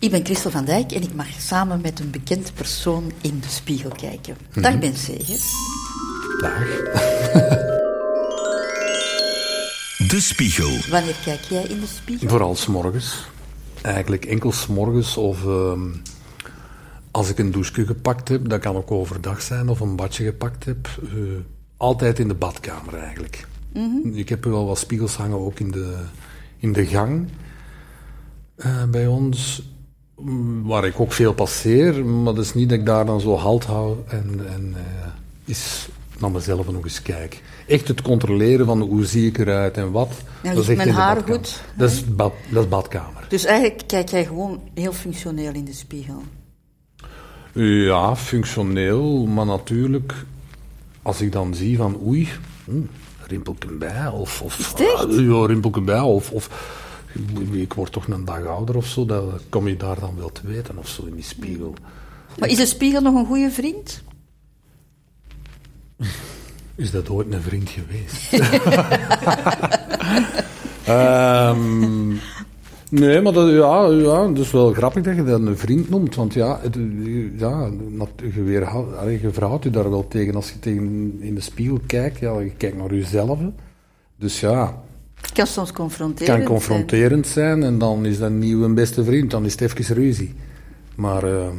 Ik ben Christel van Dijk en ik mag samen met een bekend persoon in de spiegel kijken. Dag Ben Segers. Dag. De Spiegel. Wanneer kijk jij in de spiegel? Vooral s'morgens. Eigenlijk enkel s'morgens of ehm, als ik een douche gepakt heb, dat kan ook overdag zijn, of een badje gepakt heb. eh, altijd in de badkamer eigenlijk. Ik heb wel wat spiegels hangen ook in de, in de gang eh, bij ons, waar ik ook veel passeer, maar dat is niet dat ik daar dan zo halt hou en, en eh, eens naar mezelf nog eens kijk. Echt het controleren van hoe zie ik eruit en wat. Dat is mijn haar goed? Dat is, bad, dat is badkamer. Dus eigenlijk kijk jij gewoon heel functioneel in de spiegel. Ja, functioneel, maar natuurlijk, als ik dan zie van oei, hm, rimpelke bij, of, of Is ah, ja, rimpelke bij, of, of ik word toch een dag ouder of zo, dat kom je daar dan wel te weten of zo in die spiegel. Maar is de spiegel nog een goede vriend? Is dat ooit een vriend geweest? Ehm, nee, maar dat, ja, ja, dat is wel grappig dat je dat een vriend noemt. Want ja, het, ja je, allee, je verhoudt je daar wel tegen. Als je tegen in de spiegel kijkt, ja, je kijkt naar jezelf. Dus ja, Het kan soms confronterend kan zijn. confronterend zijn. En dan is dat nieuw een beste vriend. Dan is het even ruzie. Maar ehm,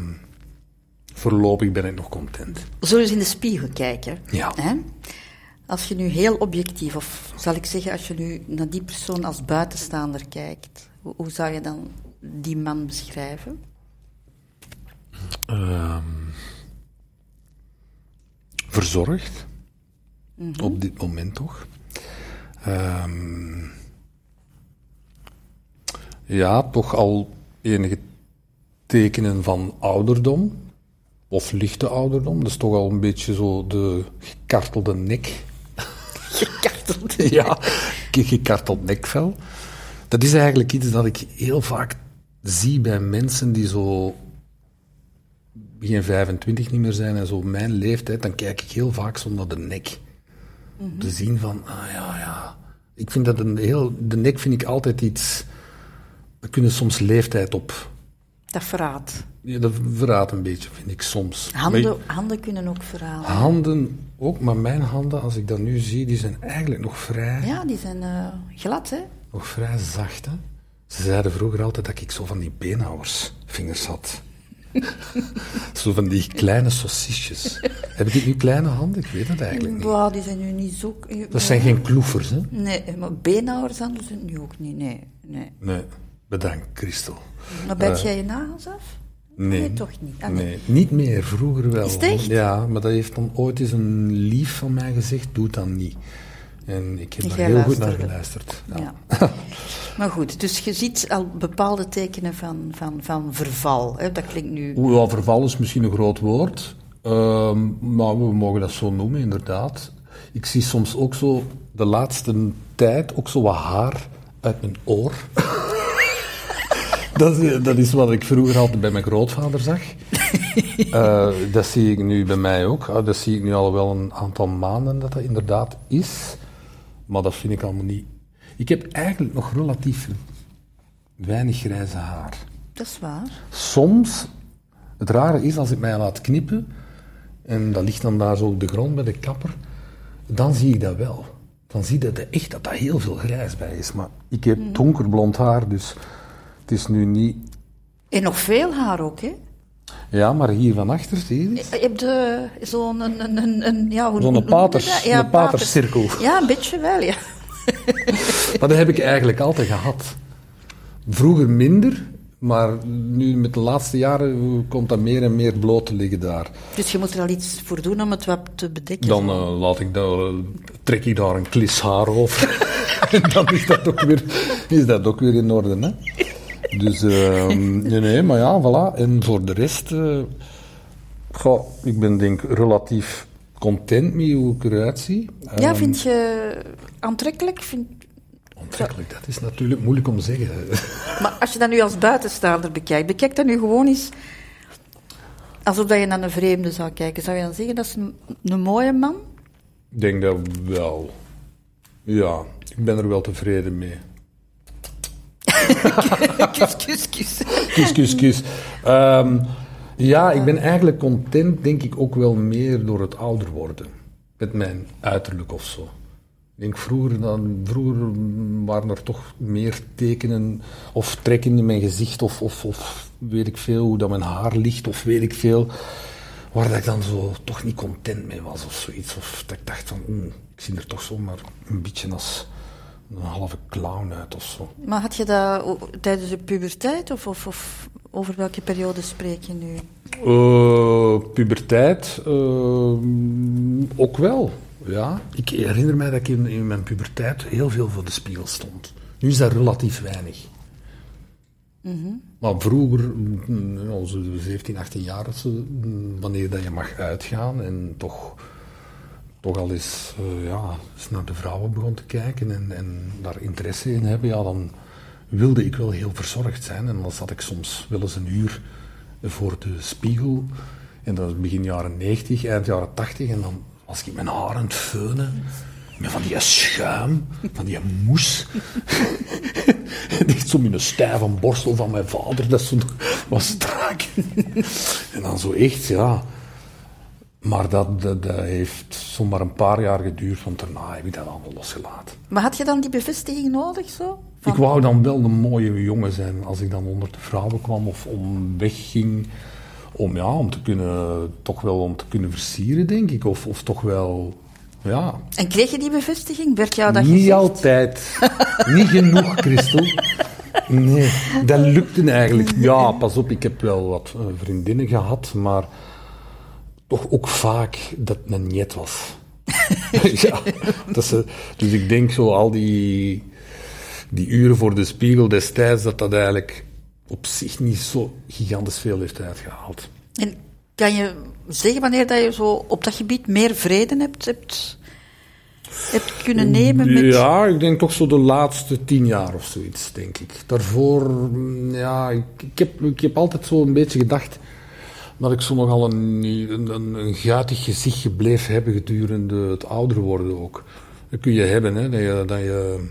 voorlopig ben ik nog content. Zullen we eens in de spiegel kijken? Ja. Hè? Als je nu heel objectief, of zal ik zeggen, als je nu naar die persoon als buitenstaander kijkt, hoe, hoe zou je dan die man beschrijven? Ehm, verzorgd. Op dit moment toch. Ehm, ja, toch al enige tekenen van ouderdom. Of lichte ouderdom. Dat is toch al een beetje zo de gekartelde nek. Gekarteld. ja, ge- gekarteld nekvel. Dat is eigenlijk iets dat ik heel vaak zie bij mensen die zo begin 25 niet meer zijn en zo mijn leeftijd, dan kijk ik heel vaak zo naar de nek. Om te zien van, ah ja, ja. Ik vind dat een heel, de nek vind ik altijd iets, daar kunnen soms leeftijd op. Dat verraadt. Ja, dat verraadt een beetje, vind ik soms. Handen, handen kunnen ook verhalen. Handen ook, maar mijn handen, als ik dat nu zie, die zijn eigenlijk nog vrij, Ja, die zijn eh, glad, hè? nog vrij zacht. Hè? Ze zeiden vroeger altijd dat ik zo van die beenhouwersvingers had. Zo van die kleine sausisjes. Heb ik nu kleine handen? Ik weet het eigenlijk niet. Wow, die zijn nu niet zo... Dat zijn geen kloefers, hè? Nee, maar beenhouwershanden zijn nu ook niet, nee. nee. Nee. Bedankt, Christel. Maar bijt jij je nagels af? Nee. toch niet. Ah, nee. Nee, niet meer. Vroeger wel. Is het echt? Ja, maar dat heeft dan ooit eens een lief van mij gezegd, doe dan niet. En ik heb daar heel goed naar geluisterd. Ja. Ja. maar goed, dus je ziet al bepaalde tekenen van, van, van verval. Hè? Dat klinkt nu... Ja, verval is misschien een groot woord, ehm, maar we mogen dat zo noemen, inderdaad. Ik zie soms ook zo, de laatste tijd, ook zo wat haar uit mijn oor. dat, is, dat is wat ik vroeger altijd bij mijn grootvader zag. Eh, dat zie ik nu bij mij ook. Ah, dat zie ik nu al wel een aantal maanden dat dat inderdaad is. Maar dat vind ik allemaal niet. Ik heb eigenlijk nog relatief weinig grijze haar. Dat is waar. Soms, het rare is als ik mij laat knippen, en dat ligt dan daar zo op de grond bij de kapper, dan zie ik dat wel. Dan zie je dat echt dat daar heel veel grijs bij is. Maar ik heb donkerblond haar, dus het is nu niet... En nog veel haar ook, hè? Ja, maar hier van achter, zie je? Je hebt eh, zo'n... Een, een, een, een, ja, hoe Zo'n paters- dat? een paterscirkel. Ja, een beetje wel, ja. Maar dat heb ik eigenlijk altijd gehad. Vroeger minder, maar nu met de laatste jaren komt dat meer en meer bloot te liggen daar. Dus je moet er al iets voor doen om het wat te bedekken. Dan eh, laat ik daar, eh, trek ik daar een klis haar over. en dan is dat ook weer, is dat ook weer in orde. Hè? Dus ehm, nee, nee, maar ja, voilà. En voor de rest, eh, goh, ik ben denk relatief content met hoe ik eruit zie. Ja, Ehm, vind je aantrekkelijk? Vind... Aantrekkelijk, dat is natuurlijk moeilijk om te zeggen. Maar als je dat nu als buitenstaander bekijkt, bekijk dat nu gewoon eens alsof je naar een vreemde zou kijken. Zou je dan zeggen dat is een, een mooie man? ik denk dat wel. Ja, ik ben er wel tevreden mee. Kus, kus, kus. Kus, kus, kus. Ehm, ja, ik ben eigenlijk content, denk ik, ook wel meer door het ouder worden. Met mijn uiterlijk of zo. Ik denk vroeger, dan, vroeger waren er toch meer tekenen of trekken in mijn gezicht of, of, of weet ik veel, hoe dat mijn haar ligt of weet ik veel. Waar dat ik dan zo toch niet content mee was of zoiets. Of dat ik dacht van, "Oeh, ik zie er toch zomaar een beetje als een halve clown uit of zo. Maar had je dat tijdens de puberteit of, of, of over welke periode spreek je nu? Eh, puberteit, eh, ook wel. Ja. Ik herinner mij dat ik in, in mijn puberteit heel veel voor de spiegel stond. Nu is dat relatief weinig. Maar vroeger, mm, onze 17, 18 jaar, of zo, mm, wanneer dat je mag uitgaan en toch, toch al eens, eh, ja, naar de vrouwen begon te kijken en, en daar interesse in hebben, ja, dan wilde ik wel heel verzorgd zijn. En dan zat ik soms wel eens een uur voor de spiegel. En dat was begin jaren 90, eind jaren 80. En dan was ik mijn haar aan het feunen. Met van die schuim, van die moes. Echt zo met een stijve borstel van mijn vader. Dat zo was strak. en dan zo echt, ja. Maar dat, dat, dat heeft zomaar een paar jaar geduurd, want daarna heb ik dat allemaal losgelaten. Maar had je dan die bevestiging nodig zo? Van- Ik wou dan wel een mooie jongen zijn als ik dan onder de vrouwen kwam of om wegging. Om, ja, om te kunnen, toch wel om te kunnen versieren, denk ik. Of, of toch wel, ja. En kreeg je die bevestiging? Werd jou dat Niet altijd. Niet genoeg, Christel. Nee, dat lukte eigenlijk. Ja, pas op, ik heb wel wat eh, vriendinnen gehad, maar toch ook vaak dat het een niet was. ja, dat ze, dus ik denk zo al die, die uren voor de spiegel destijds, dat dat eigenlijk op zich niet zo gigantisch veel heeft uitgehaald. En kan je zeggen wanneer dat je zo op dat gebied meer vrede hebt, hebt, hebt kunnen nemen? Met... Ja, ik denk toch zo de laatste tien jaar of zoiets, denk ik. Daarvoor, mm, ja, ik, ik, heb, ik heb altijd zo een beetje gedacht dat ik zo nogal een, een, een, een guitig gezicht gebleven hebben gedurende het ouder worden ook. Dat kun je hebben, hè, dat, je, dat, je,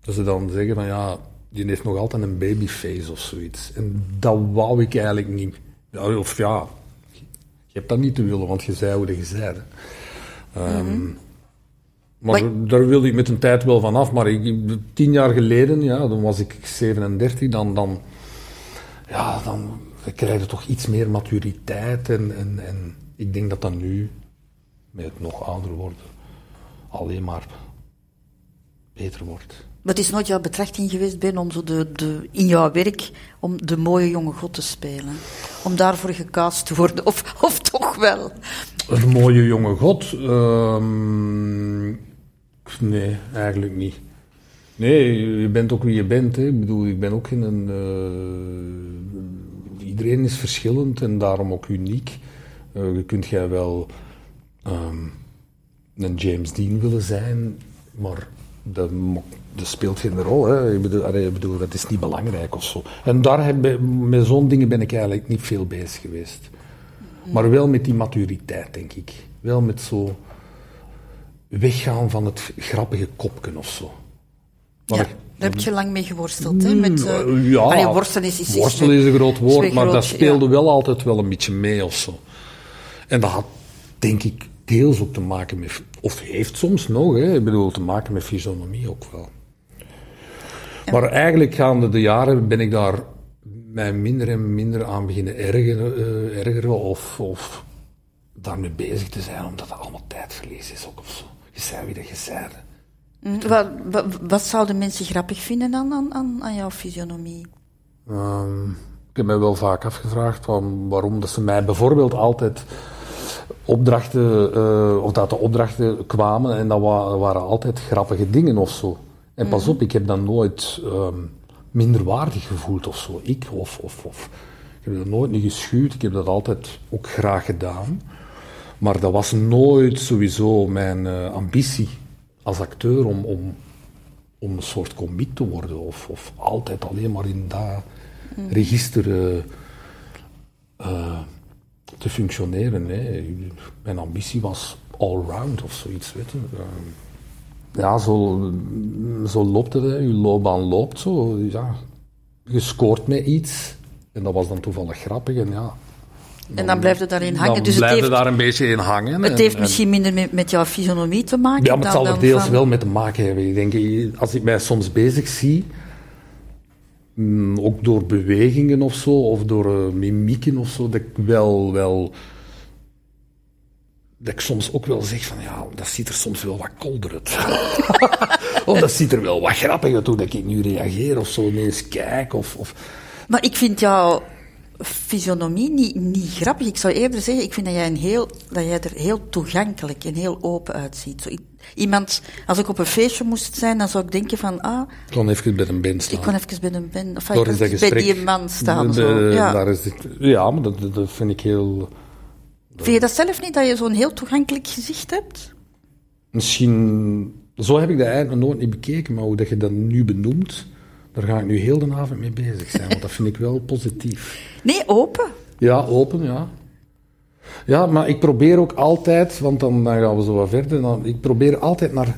dat ze dan zeggen van ja, die heeft nog altijd een babyface of zoiets. En dat wou ik eigenlijk niet. Of ja, je hebt dat niet te willen, want je zei hoe je zei. Ehm, maar Maar- daar wilde ik met een tijd wel van af. Maar ik, tien jaar geleden, ja, dan was ik 37, dan, dan, ja, dan krijg je toch iets meer maturiteit. En, en, en ik denk dat dat nu, met het nog ouder worden, alleen maar beter wordt. Wat is nooit jouw betrachting geweest, Ben, om zo de, de, in jouw werk om de mooie jonge god te spelen? Om daarvoor gecast te worden, of, of toch wel? Een mooie jonge god? Ehm, nee, eigenlijk niet. Nee, je bent ook wie je bent. Hè. Ik bedoel, ik ben ook geen... Een, eh, iedereen is verschillend en daarom ook uniek. Eh, je kunt jij wel ehm, een James Dean willen zijn, maar dat, speelt geen rol. Hè. Ik, bedoel, allee, ik bedoel, dat is niet belangrijk of zo. En daar heb, met zo'n dingen ben ik eigenlijk niet veel bezig geweest. Maar wel met die maturiteit, denk ik. Wel met zo weggaan van het grappige kopken of zo. Maar Ja, ik- daar heb je lang mee geworsteld, hè? Met, eh, Mm, ja, allee, worstelen is, is, worstelen is een groot woord, maar groot, dat speelde ja. wel altijd wel een beetje mee of zo. En dat had, denk ik, deels ook te maken met, of heeft soms nog, hè, ik bedoel, te maken met fysionomie ook wel. Maar eigenlijk gaande de jaren ben ik daar mij minder en minder aan beginnen ergeren, eh, ergeren of, of daarmee bezig te zijn, omdat het allemaal tijdverlies is ook of zo. Je zei wie dat je zei. Mm, Wat, wat, wat zouden mensen grappig vinden dan aan, aan, aan jouw fysionomie? Ehm, ik heb mij wel vaak afgevraagd van waarom dat ze mij bijvoorbeeld altijd opdrachten, eh, of dat de opdrachten kwamen en dat wa- waren altijd grappige dingen of zo. En pas op, ik heb dat nooit ehm, minderwaardig gevoeld of zo. Ik of, of, of. Ik heb dat nooit niet geschuwd, ik heb dat altijd ook graag gedaan. Maar dat was nooit sowieso mijn eh, ambitie als acteur om, om, om een soort comic te worden. Of, of altijd alleen maar in dat register eh, eh, te functioneren. Hè. Mijn ambitie was allround of zoiets. Weet. Ehm, ja, zo, zo loopt het, je loopbaan loopt zo. Ja. Je scoort met iets. En dat was dan toevallig grappig. En, ja, En dan blijft het daarin hangen. dan Dus het blijf je heeft, daar een beetje in hangen. het en- heeft en- misschien minder met, met jouw fysionomie te maken. Ja, maar het dan, zal er deels van- wel mee te maken hebben. Ik denk, als ik mij soms bezig zie, mm, ook door bewegingen of zo, of door eh, mimieken of zo, dat ik wel, wel, dat ik soms ook wel zeg van, ja, dat ziet er soms wel wat kolder uit. of dat ziet er wel wat grappig uit hoe dat ik nu reageer, of zo ineens kijk, of... of Maar ik vind jouw fysionomie niet, niet grappig. Ik zou eerder zeggen, ik vind dat jij, een heel, dat jij er heel toegankelijk en heel open uitziet. Zo, iemand, als ik op een feestje moest zijn, dan zou ik denken van, ah, ik kan even bij een band staan. ik kon even bij een ben, of kon bij gesprek. die man staan. De- zo. Ja. daar is ja, maar dat, dat vind ik heel... Vind je dat zelf niet, dat je zo'n heel toegankelijk gezicht hebt? Misschien, zo heb ik dat eigenlijk nog nooit niet bekeken, maar hoe dat je dat nu benoemt, daar ga ik nu heel de avond mee bezig zijn, want dat vind ik wel positief. Nee, open. Ja, open, ja. Ja, maar ik probeer ook altijd, want dan, dan gaan we zo wat verder, dan, ik probeer altijd naar,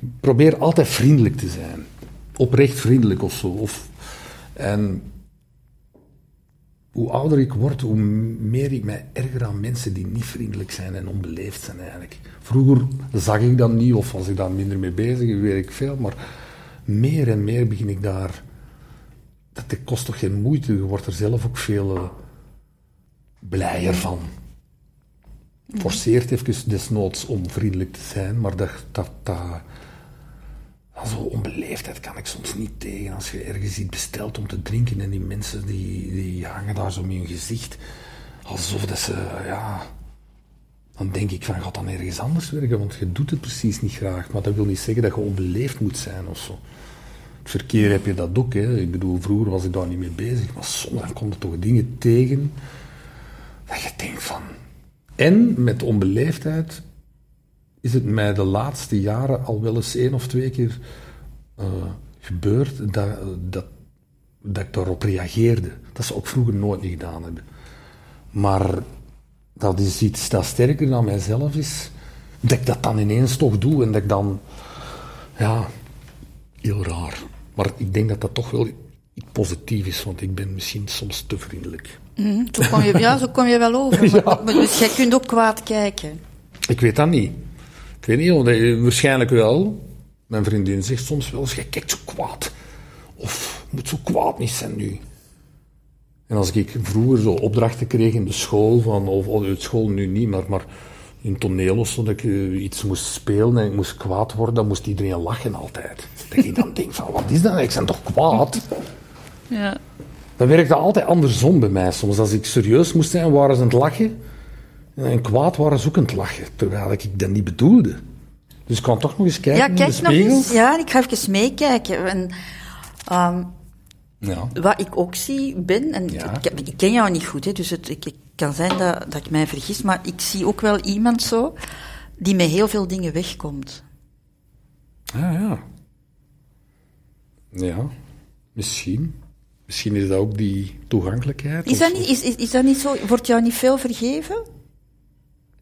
ik probeer altijd vriendelijk te zijn. Oprecht vriendelijk of zo. Of, en hoe ouder ik word, hoe meer ik mij erger aan mensen die niet vriendelijk zijn en onbeleefd zijn eigenlijk. Vroeger zag ik dat niet, of was ik daar minder mee bezig, weet ik veel, maar meer en meer begin ik daar... Dat kost toch geen moeite, je wordt er zelf ook veel eh, blijer van. Forceert even desnoods om vriendelijk te zijn, maar dat, dat, dat, dat zo onbeleefdheid kan ik soms niet tegen. Als je ergens iets bestelt om te drinken en die mensen die, die hangen daar zo met hun gezicht, alsof dat ze, ja... Dan denk ik van, gaat dan ergens anders werken, want je doet het precies niet graag. Maar dat wil niet zeggen dat je onbeleefd moet zijn of zo. Het verkeer heb je dat ook, hè. Ik bedoel, vroeger was ik daar niet mee bezig, maar soms komt er toch dingen tegen dat je denkt van... En met onbeleefdheid is het mij de laatste jaren al wel eens één of twee keer eh, gebeurd dat, dat, dat ik daarop reageerde. Dat ze ook vroeger nooit niet gedaan hebben. Maar dat is iets dat sterker dan mijzelf is, dat ik dat dan ineens toch doe en dat ik dan, ja, heel raar. Maar ik denk dat dat toch wel iets positief is, want ik ben misschien soms te vriendelijk. Zo kom je, ja, zo kom je wel over. Maar- maar dus jij kunt ook kwaad kijken. Ik weet dat niet. Ik weet niet, want, eh, waarschijnlijk wel. Mijn vriendin zegt soms wel eens, jij kijkt zo kwaad. Of, moet zo kwaad niet zijn nu. En als ik vroeger zo opdrachten kreeg in de school, van, of, of uit school nu niet, maar, maar in toneel of zo, dat ik eh, iets moest spelen en ik moest kwaad worden, dan moest iedereen lachen altijd. Dat ik dan denk van, wat is dat? Ik ben toch kwaad? Ja. Dat werkte altijd andersom bij mij. Soms als ik serieus moest zijn, waren ze aan het lachen. En kwaad waren ze ook aan het lachen. Terwijl ik dat niet bedoelde. Dus ik kan toch nog eens kijken Ja, in de kijk nog spiegel. eens. Ja, ik ga even meekijken. En, ehm, Ja. wat ik ook zie, Ben, en Ja. ik, ik ken jou niet goed, hè, dus het ik, kan zijn dat, dat ik mij vergis, maar ik zie ook wel iemand zo die met heel veel dingen wegkomt. Ah, ja. Ja, misschien. Misschien is dat ook die toegankelijkheid. Is dat, niet, is, is, is dat niet zo? Wordt jou niet veel vergeven?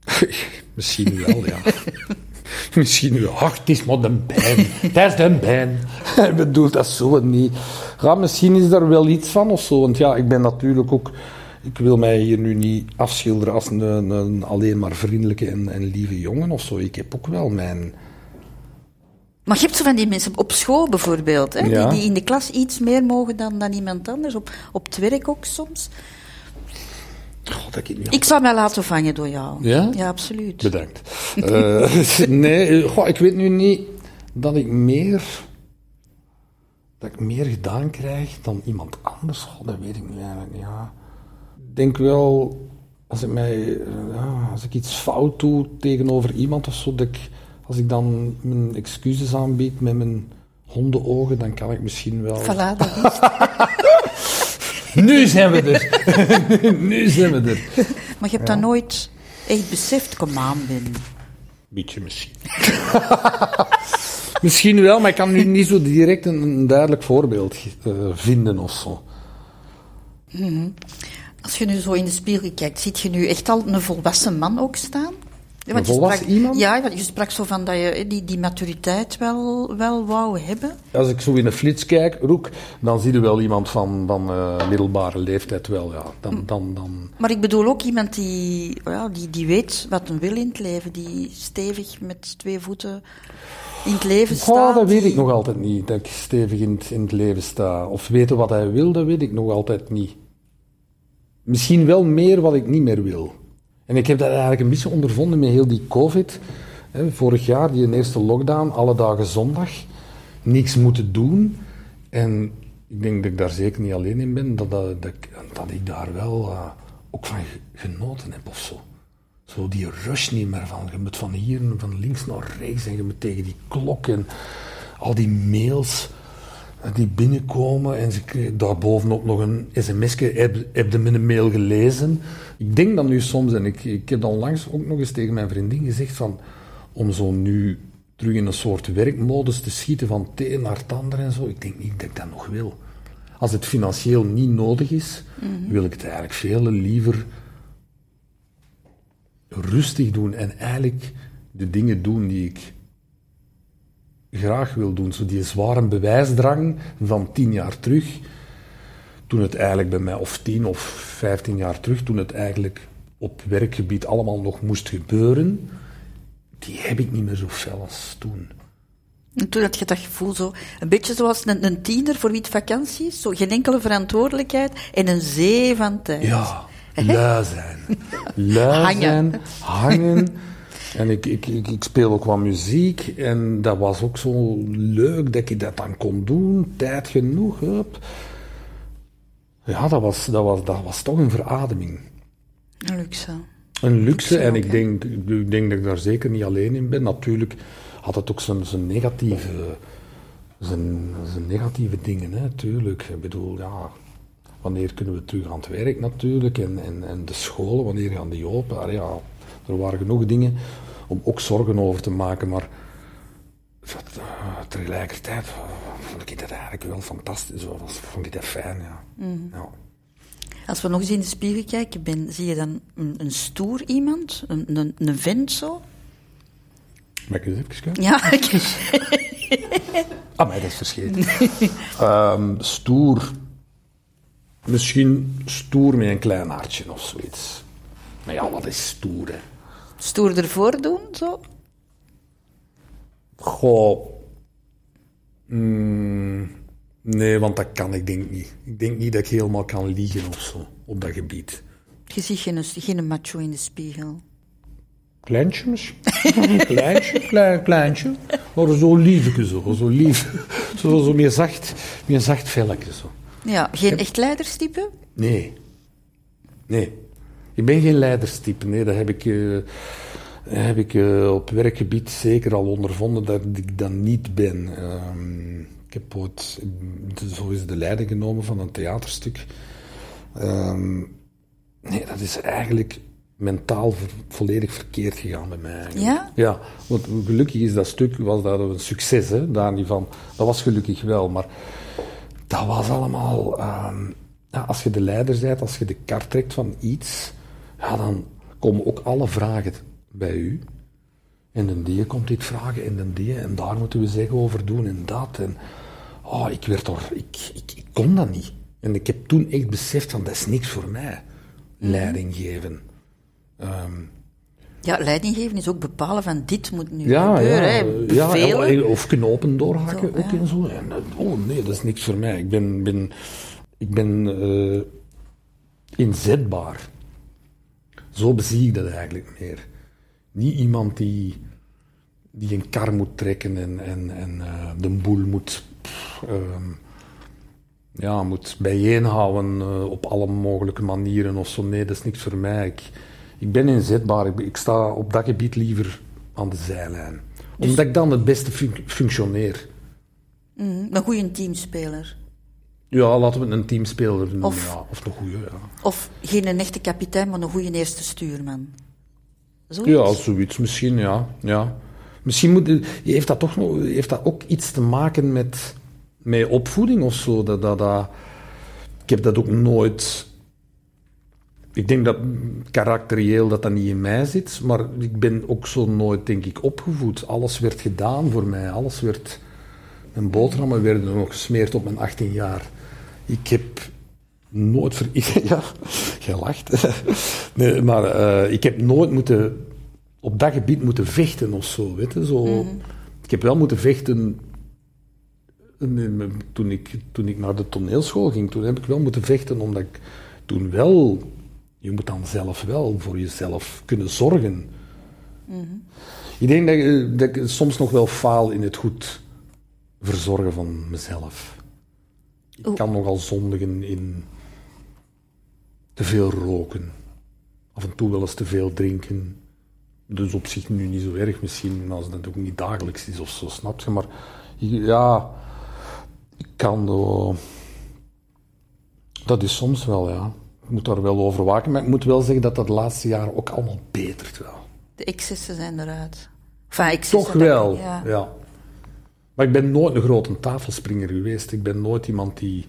Misschien wel, ja. Misschien. Ach, het is maar de pijn. Dat is de pijn. Hij bedoelt dat zo niet. Ja, misschien is er wel iets van of zo. Want ja, ik ben natuurlijk ook... Ik wil mij hier nu niet afschilderen als een, een alleen maar vriendelijke en, en lieve jongen of zo. Ik heb ook wel mijn... Maar je hebt zo van die mensen op school bijvoorbeeld, hè, Ja. die, die in de klas iets meer mogen dan, dan iemand anders, op, op het werk ook soms. God, ik zou mij laten vangen door jou. Ja? Ja, absoluut. Bedankt. Eh, nee, goh, ik weet nu niet dat ik meer... Dat ik meer gedaan krijg dan iemand anders. Goh, dat weet ik nu eigenlijk niet. Ja. Ik denk wel, als ik, mij, eh, ja, als ik iets fout doe tegenover iemand of zo, dat ik, als ik dan mijn excuses aanbied met mijn hondenogen, dan kan ik misschien wel... Voilà. Nu zijn we er! nu zijn we er! Maar je hebt dat nooit echt beseft, kom aan, Ben. Beetje misschien. misschien wel, maar ik kan nu niet zo direct een, een duidelijk voorbeeld eh, vinden of zo. Als je nu zo in de spiegel kijkt, ziet je nu echt al een volwassen man ook staan? Want je volwassen sprak, iemand? Ja, want je sprak zo van dat je eh, die, die maturiteit wel, wel wou hebben. Als ik zo in een flits kijk, Roek, dan zie je wel iemand van, van eh, middelbare leeftijd wel, ja. Dan, dan, dan... Maar ik bedoel ook iemand die, ja, die, die weet wat een wil in het leven. Die stevig met twee voeten in het leven staat. Oh, dat weet die- ik nog altijd niet, dat ik stevig in het, in het leven sta. Of weten wat hij wil, dat weet ik nog altijd niet. Misschien wel meer wat ik niet meer wil. En ik heb dat eigenlijk een beetje ondervonden met heel die covid. Vorig jaar, die eerste lockdown, alle dagen zondag. Niks moeten doen. En ik denk dat ik daar zeker niet alleen in ben, dat, dat, dat, ik- dat ik daar wel eh, ook van ge- genoten heb of zo. Zo die rush niet meer van. Je moet van hier van links naar rechts en je moet tegen die klok en al die mails die binnenkomen. En ze kregen daarbovenop nog een sms'je. Heb, heb je mijn mail gelezen? Ik denk dan nu soms, en ik, ik heb dan langs ook nog eens tegen mijn vriendin gezegd van om zo nu terug in een soort werkmodus te schieten van het een naar het ander en zo. Ik denk niet dat ik dat nog wil. Als het financieel niet nodig is, wil ik het eigenlijk veel liever rustig doen en eigenlijk de dingen doen die ik graag wil doen. Zo die zware bewijsdrang van tien jaar terug, toen het eigenlijk bij mij, of tien of vijftien jaar terug, toen het eigenlijk op werkgebied allemaal nog moest gebeuren, die heb ik niet meer zo fel als toen. En toen had je dat gevoel zo, een beetje zoals een, een tiener voor wie het vakantie is. Zo, geen enkele verantwoordelijkheid en een zee van tijd. Ja, lui zijn. Lui Hangen. zijn, hangen. En ik, ik, ik, ik speel ook wat muziek en dat was ook zo leuk dat ik dat dan kon doen, tijd genoeg. Hup. Ja, dat was, dat, was, dat was toch een verademing. Een luxe. Een luxe, en ik denk, ik denk dat ik daar zeker niet alleen in ben. Natuurlijk had het ook zijn, zijn negatieve, zijn, zijn negatieve dingen, hè, tuurlijk. Ik bedoel, ja, wanneer kunnen we terug aan het werk natuurlijk, en, en, en de scholen, wanneer gaan die open? Ah, ja, er waren genoeg dingen om ook zorgen over te maken, maar eh, tegelijkertijd vond ik dat eigenlijk wel fantastisch, vond ik dat fijn, ja. ja. Als we nog eens in de spiegel kijken, ben, zie je dan een, een stoer iemand? Een, een, een vent zo? Mag ik eens even kijken? Ja, ik, Ah, maar dat is verscheten. Ehm, stoer. Misschien stoer met een klein hartje of zoiets. Maar ja, wat is stoer, hè? Stoer ervoor doen, zo? Goh. Mm, nee, want dat kan ik denk niet. Ik denk niet dat ik helemaal kan liegen of zo, op dat gebied. Je ziet geen, geen macho in de spiegel. Kleintje misschien? kleintje, klein, kleintje. Maar zo liefje zo, zo lief. Zo, zo meer zacht, meer zacht velletje zo. Ja, geen echt leiderstype? Nee. Nee. Ik ben geen leiderstype. Nee, dat heb ik, eh, heb ik eh, op werkgebied zeker al ondervonden dat ik dat niet ben. Ehm, ik heb ooit zo is de leiding genomen van een theaterstuk. Ehm, nee, dat is eigenlijk mentaal volledig verkeerd gegaan bij mij. eigenlijk. Ja? Ja, want gelukkig is dat stuk was dat een succes, hè, daar niet van. Dat was gelukkig wel, maar dat was allemaal. ehm, ja, als je de leider bent, als je de kar trekt van iets, ja, dan komen ook alle vragen bij u. En dan die komt dit vragen en dan die, en daar moeten we zeggen over doen en dat. En oh, ik werd er, ik, ik, ik kon dat niet. En ik heb toen echt beseft van, dat is niks voor mij, leiding geven. Ehm, Ja, leidinggeven is ook bepalen van dit moet nu ja, gebeuren. ja, hè. ja, Bevelen. of knopen doorhakken Zo, ook ja. en zo. En, eh, oh nee, dat is niks voor mij. Ik ben, ben, ik ben eh, inzetbaar. Zo bezie ik dat eigenlijk meer. Niet iemand die, die een kar moet trekken en, en, en eh, de boel moet, pff, ehm, ja, moet bijeenhouden eh, op alle mogelijke manieren of zo. Nee, dat is niks voor mij. Ik, ik ben inzetbaar. Ik, ik sta op dat gebied liever aan de zijlijn. Omdat ik dan het beste fun- functioneer. Mhm, een goede teamspeler. Ja, laten we een teamspeler noemen. Of- ja. of een goede. Ja. Of geen een echte kapitein, maar een goede eerste stuurman. Zoiets? Ja, zoiets misschien, ja. ja. Misschien moet, heeft, dat toch nog, heeft dat ook iets te maken met, met opvoeding of zo? Dat, dat, dat, ik heb dat ook nooit ik denk dat karakterieel dat dat niet in mij zit, maar ik ben ook zo nooit, denk ik, opgevoed. Alles werd gedaan voor mij, alles werd... Mijn boterhammen werden nog gesmeerd op mijn 18 jaar. Ik heb nooit... Ver... Ja, jij lacht. Nee, maar eh, ik heb nooit moeten... Op dat gebied moeten vechten of zo, weet je. Zo, Ik heb wel moeten vechten... Toen ik, toen ik naar de toneelschool ging, toen heb ik wel moeten vechten, omdat ik toen wel je moet dan zelf wel voor jezelf kunnen zorgen. Ik denk dat, ik- dat ik soms nog wel faal in het goed verzorgen van mezelf. Ik kan nogal zondigen in te veel roken. Af en toe wel eens te veel drinken. Dus op zich nu niet zo erg misschien, als dat ook niet dagelijks is of zo, snap je? Maar ja, ik kan... dat is soms wel, ja. Ik moet daar wel over waken, maar ik moet wel zeggen dat dat de laatste jaren ook allemaal betert wel. De excessen zijn eruit. Enfin, excessen, Toch wel, ja. ja. Maar ik ben nooit een grote tafelspringer geweest. Ik ben nooit iemand die,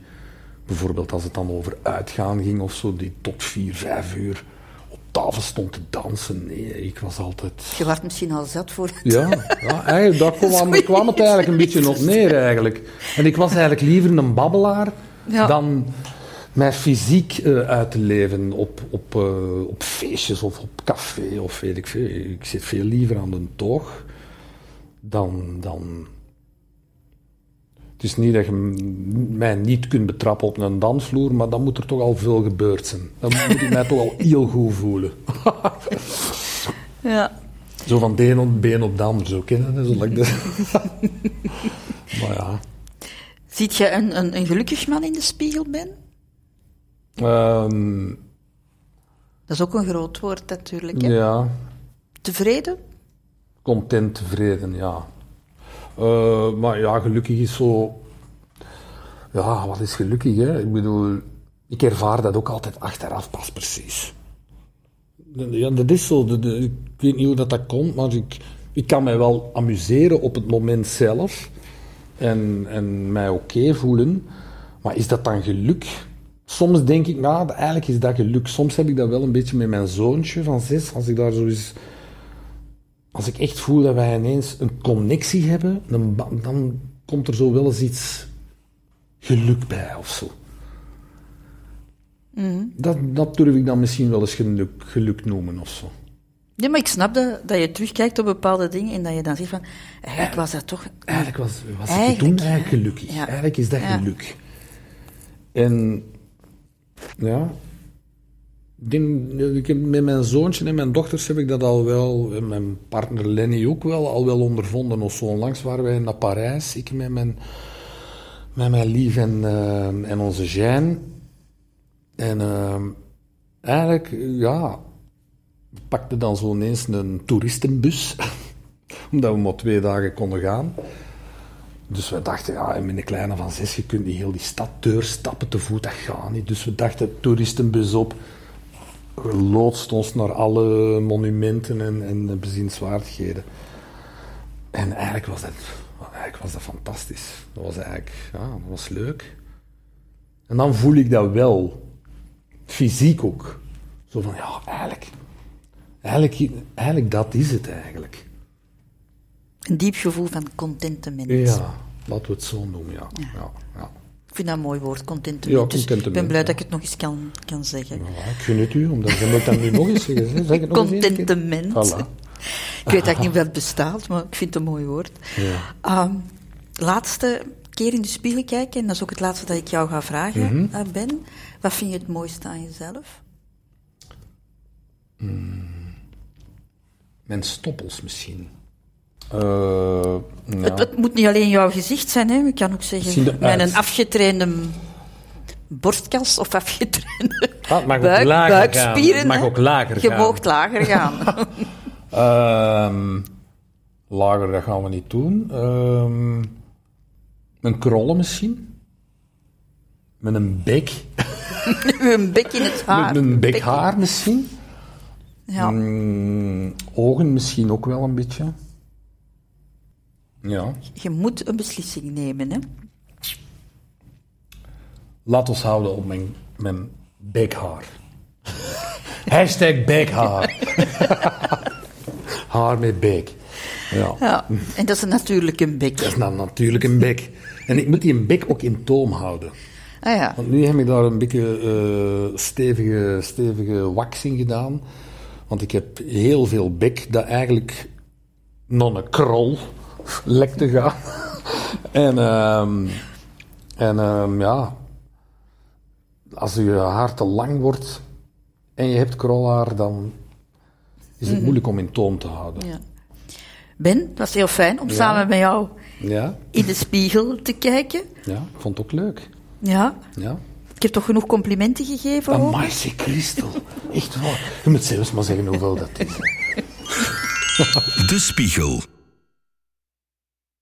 bijvoorbeeld als het dan over uitgaan ging of zo, die tot vier, vijf uur op tafel stond te dansen. Nee, ik was altijd... Je werd misschien al zat voor het... Ja, ja eigenlijk, daar kwam, kwam het eigenlijk een beetje op neer eigenlijk. En ik was eigenlijk liever een babbelaar Ja. dan mij fysiek eh, uit te leven op, op, eh, op feestjes of op café of weet ik veel. Ik zit veel liever aan de toog dan... dan het is niet dat je mij niet kunt betrappen op een dansvloer, maar dan moet er toch al veel gebeurd zijn. Dan moet ik mij toch al heel goed voelen. Ja. Zo van de een op been op de ander, zo kennen. Zo dat. maar ja. Ziet je een, een, een gelukkig man in de spiegel, Ben? Ehm, Dat is ook een groot woord natuurlijk. Hè? ja, Tevreden? content, tevreden, ja. Eh, maar ja, gelukkig is zo... Ja, wat is gelukkig, hè? Ik bedoel, ik ervaar dat ook altijd achteraf pas precies. Ja, dat is zo. Ik weet niet hoe dat, dat komt, maar ik, ik kan mij wel amuseren op het moment zelf. En, en mij oké voelen. Maar is dat dan geluk? Soms denk ik, nou, eigenlijk is dat geluk. Soms heb ik dat wel een beetje met mijn zoontje van zes. Als ik daar zo eens... Als ik echt voel dat wij ineens een connectie hebben, ba- dan komt er zo wel eens iets geluk bij of zo. Dat, dat durf ik dan misschien wel eens geluk, geluk noemen of zo. Ja, maar ik snap dat, dat je terugkijkt op bepaalde dingen en dat je dan zegt van... Eigenlijk was dat toch... Eigenlijk was, was ik toen eigenlijk gelukkig. Ja. Eigenlijk is dat geluk. En ja, ik heb, met mijn zoontje en mijn dochters heb ik dat al wel, en mijn partner Lenny ook wel, al wel ondervonden. Of zo onlangs waren wij naar Parijs, ik met mijn, met mijn lief en, eh, en onze Jeanne. En eh, eigenlijk, ja, we pakten dan zo ineens een toeristenbus, omdat we maar twee dagen konden gaan. Dus we dachten, ja, met een kleine van zes, je kunt niet heel die stad doorstappen te voet, dat gaat niet. Dus we dachten, toeristenbus op, loodst ons naar alle monumenten en, en bezienswaardigheden. En eigenlijk was dat, eigenlijk was dat fantastisch. Dat was eigenlijk, ja, dat was leuk. En dan voel ik dat wel, fysiek ook. Zo van, ja, eigenlijk, eigenlijk, eigenlijk dat is het eigenlijk. Een diep gevoel van contentement. Ja, laten we het zo noemen, ja. ja. ja, vind dat een mooi woord, contentement. Ja, Dus ik ben blij ja. dat ik het nog eens kan, kan zeggen. Ja, ik gun het u, omdat je moet dat nu nog eens zeggen. Zeg het nog eens. Contentement. Voilà. Ik weet eigenlijk niet of dat bestaat, maar ik vind het een mooi woord. Ja. Ehm, laatste keer in de spiegel kijken, en dat is ook het laatste dat ik jou ga vragen, Mhm. eh, Ben. Wat vind je het mooiste aan jezelf? Mijn stoppels misschien. Eh, ja. Het, het moet niet alleen jouw gezicht zijn, hè. Ik kan ook zeggen, met uit. een afgetrainde borstkas of afgetrainde Ah, mag ook lager buikspieren. gaan. Mag ook lager Je gaan. moogt lager gaan. Ehm, lager, dat gaan we niet doen. Ehm, een krollen misschien. Met een bek. een bek in het haar. Met een Bek bek in- haar misschien. Ja. Mm, ogen misschien ook wel een beetje. Ja. Je moet een beslissing nemen, hè. Laat ons houden op mijn, mijn bekhaar. Hashtag bekhaar. Haar met bek. Ja. Ja, en dat is natuurlijk een bek. Dat is nou natuurlijk een bek. En ik moet die een bek ook in toom houden. Ah ja. Want nu heb ik daar een beetje eh, stevige, stevige waxing gedaan. Want ik heb heel veel bek dat eigenlijk naar een krol lekt te gaan. en ehm, en ehm, ja, als je haar te lang wordt en je hebt krolhaar, dan is het moeilijk om in toom te houden. ja. Ben, het was heel fijn om samen met jou Ja, in de spiegel te kijken. ja, ik vond het ook leuk. Ja, Ja. ik heb toch genoeg complimenten gegeven? Amai, Christel. Echt waar. Je moet zelfs maar zeggen hoeveel dat is. De Spiegel.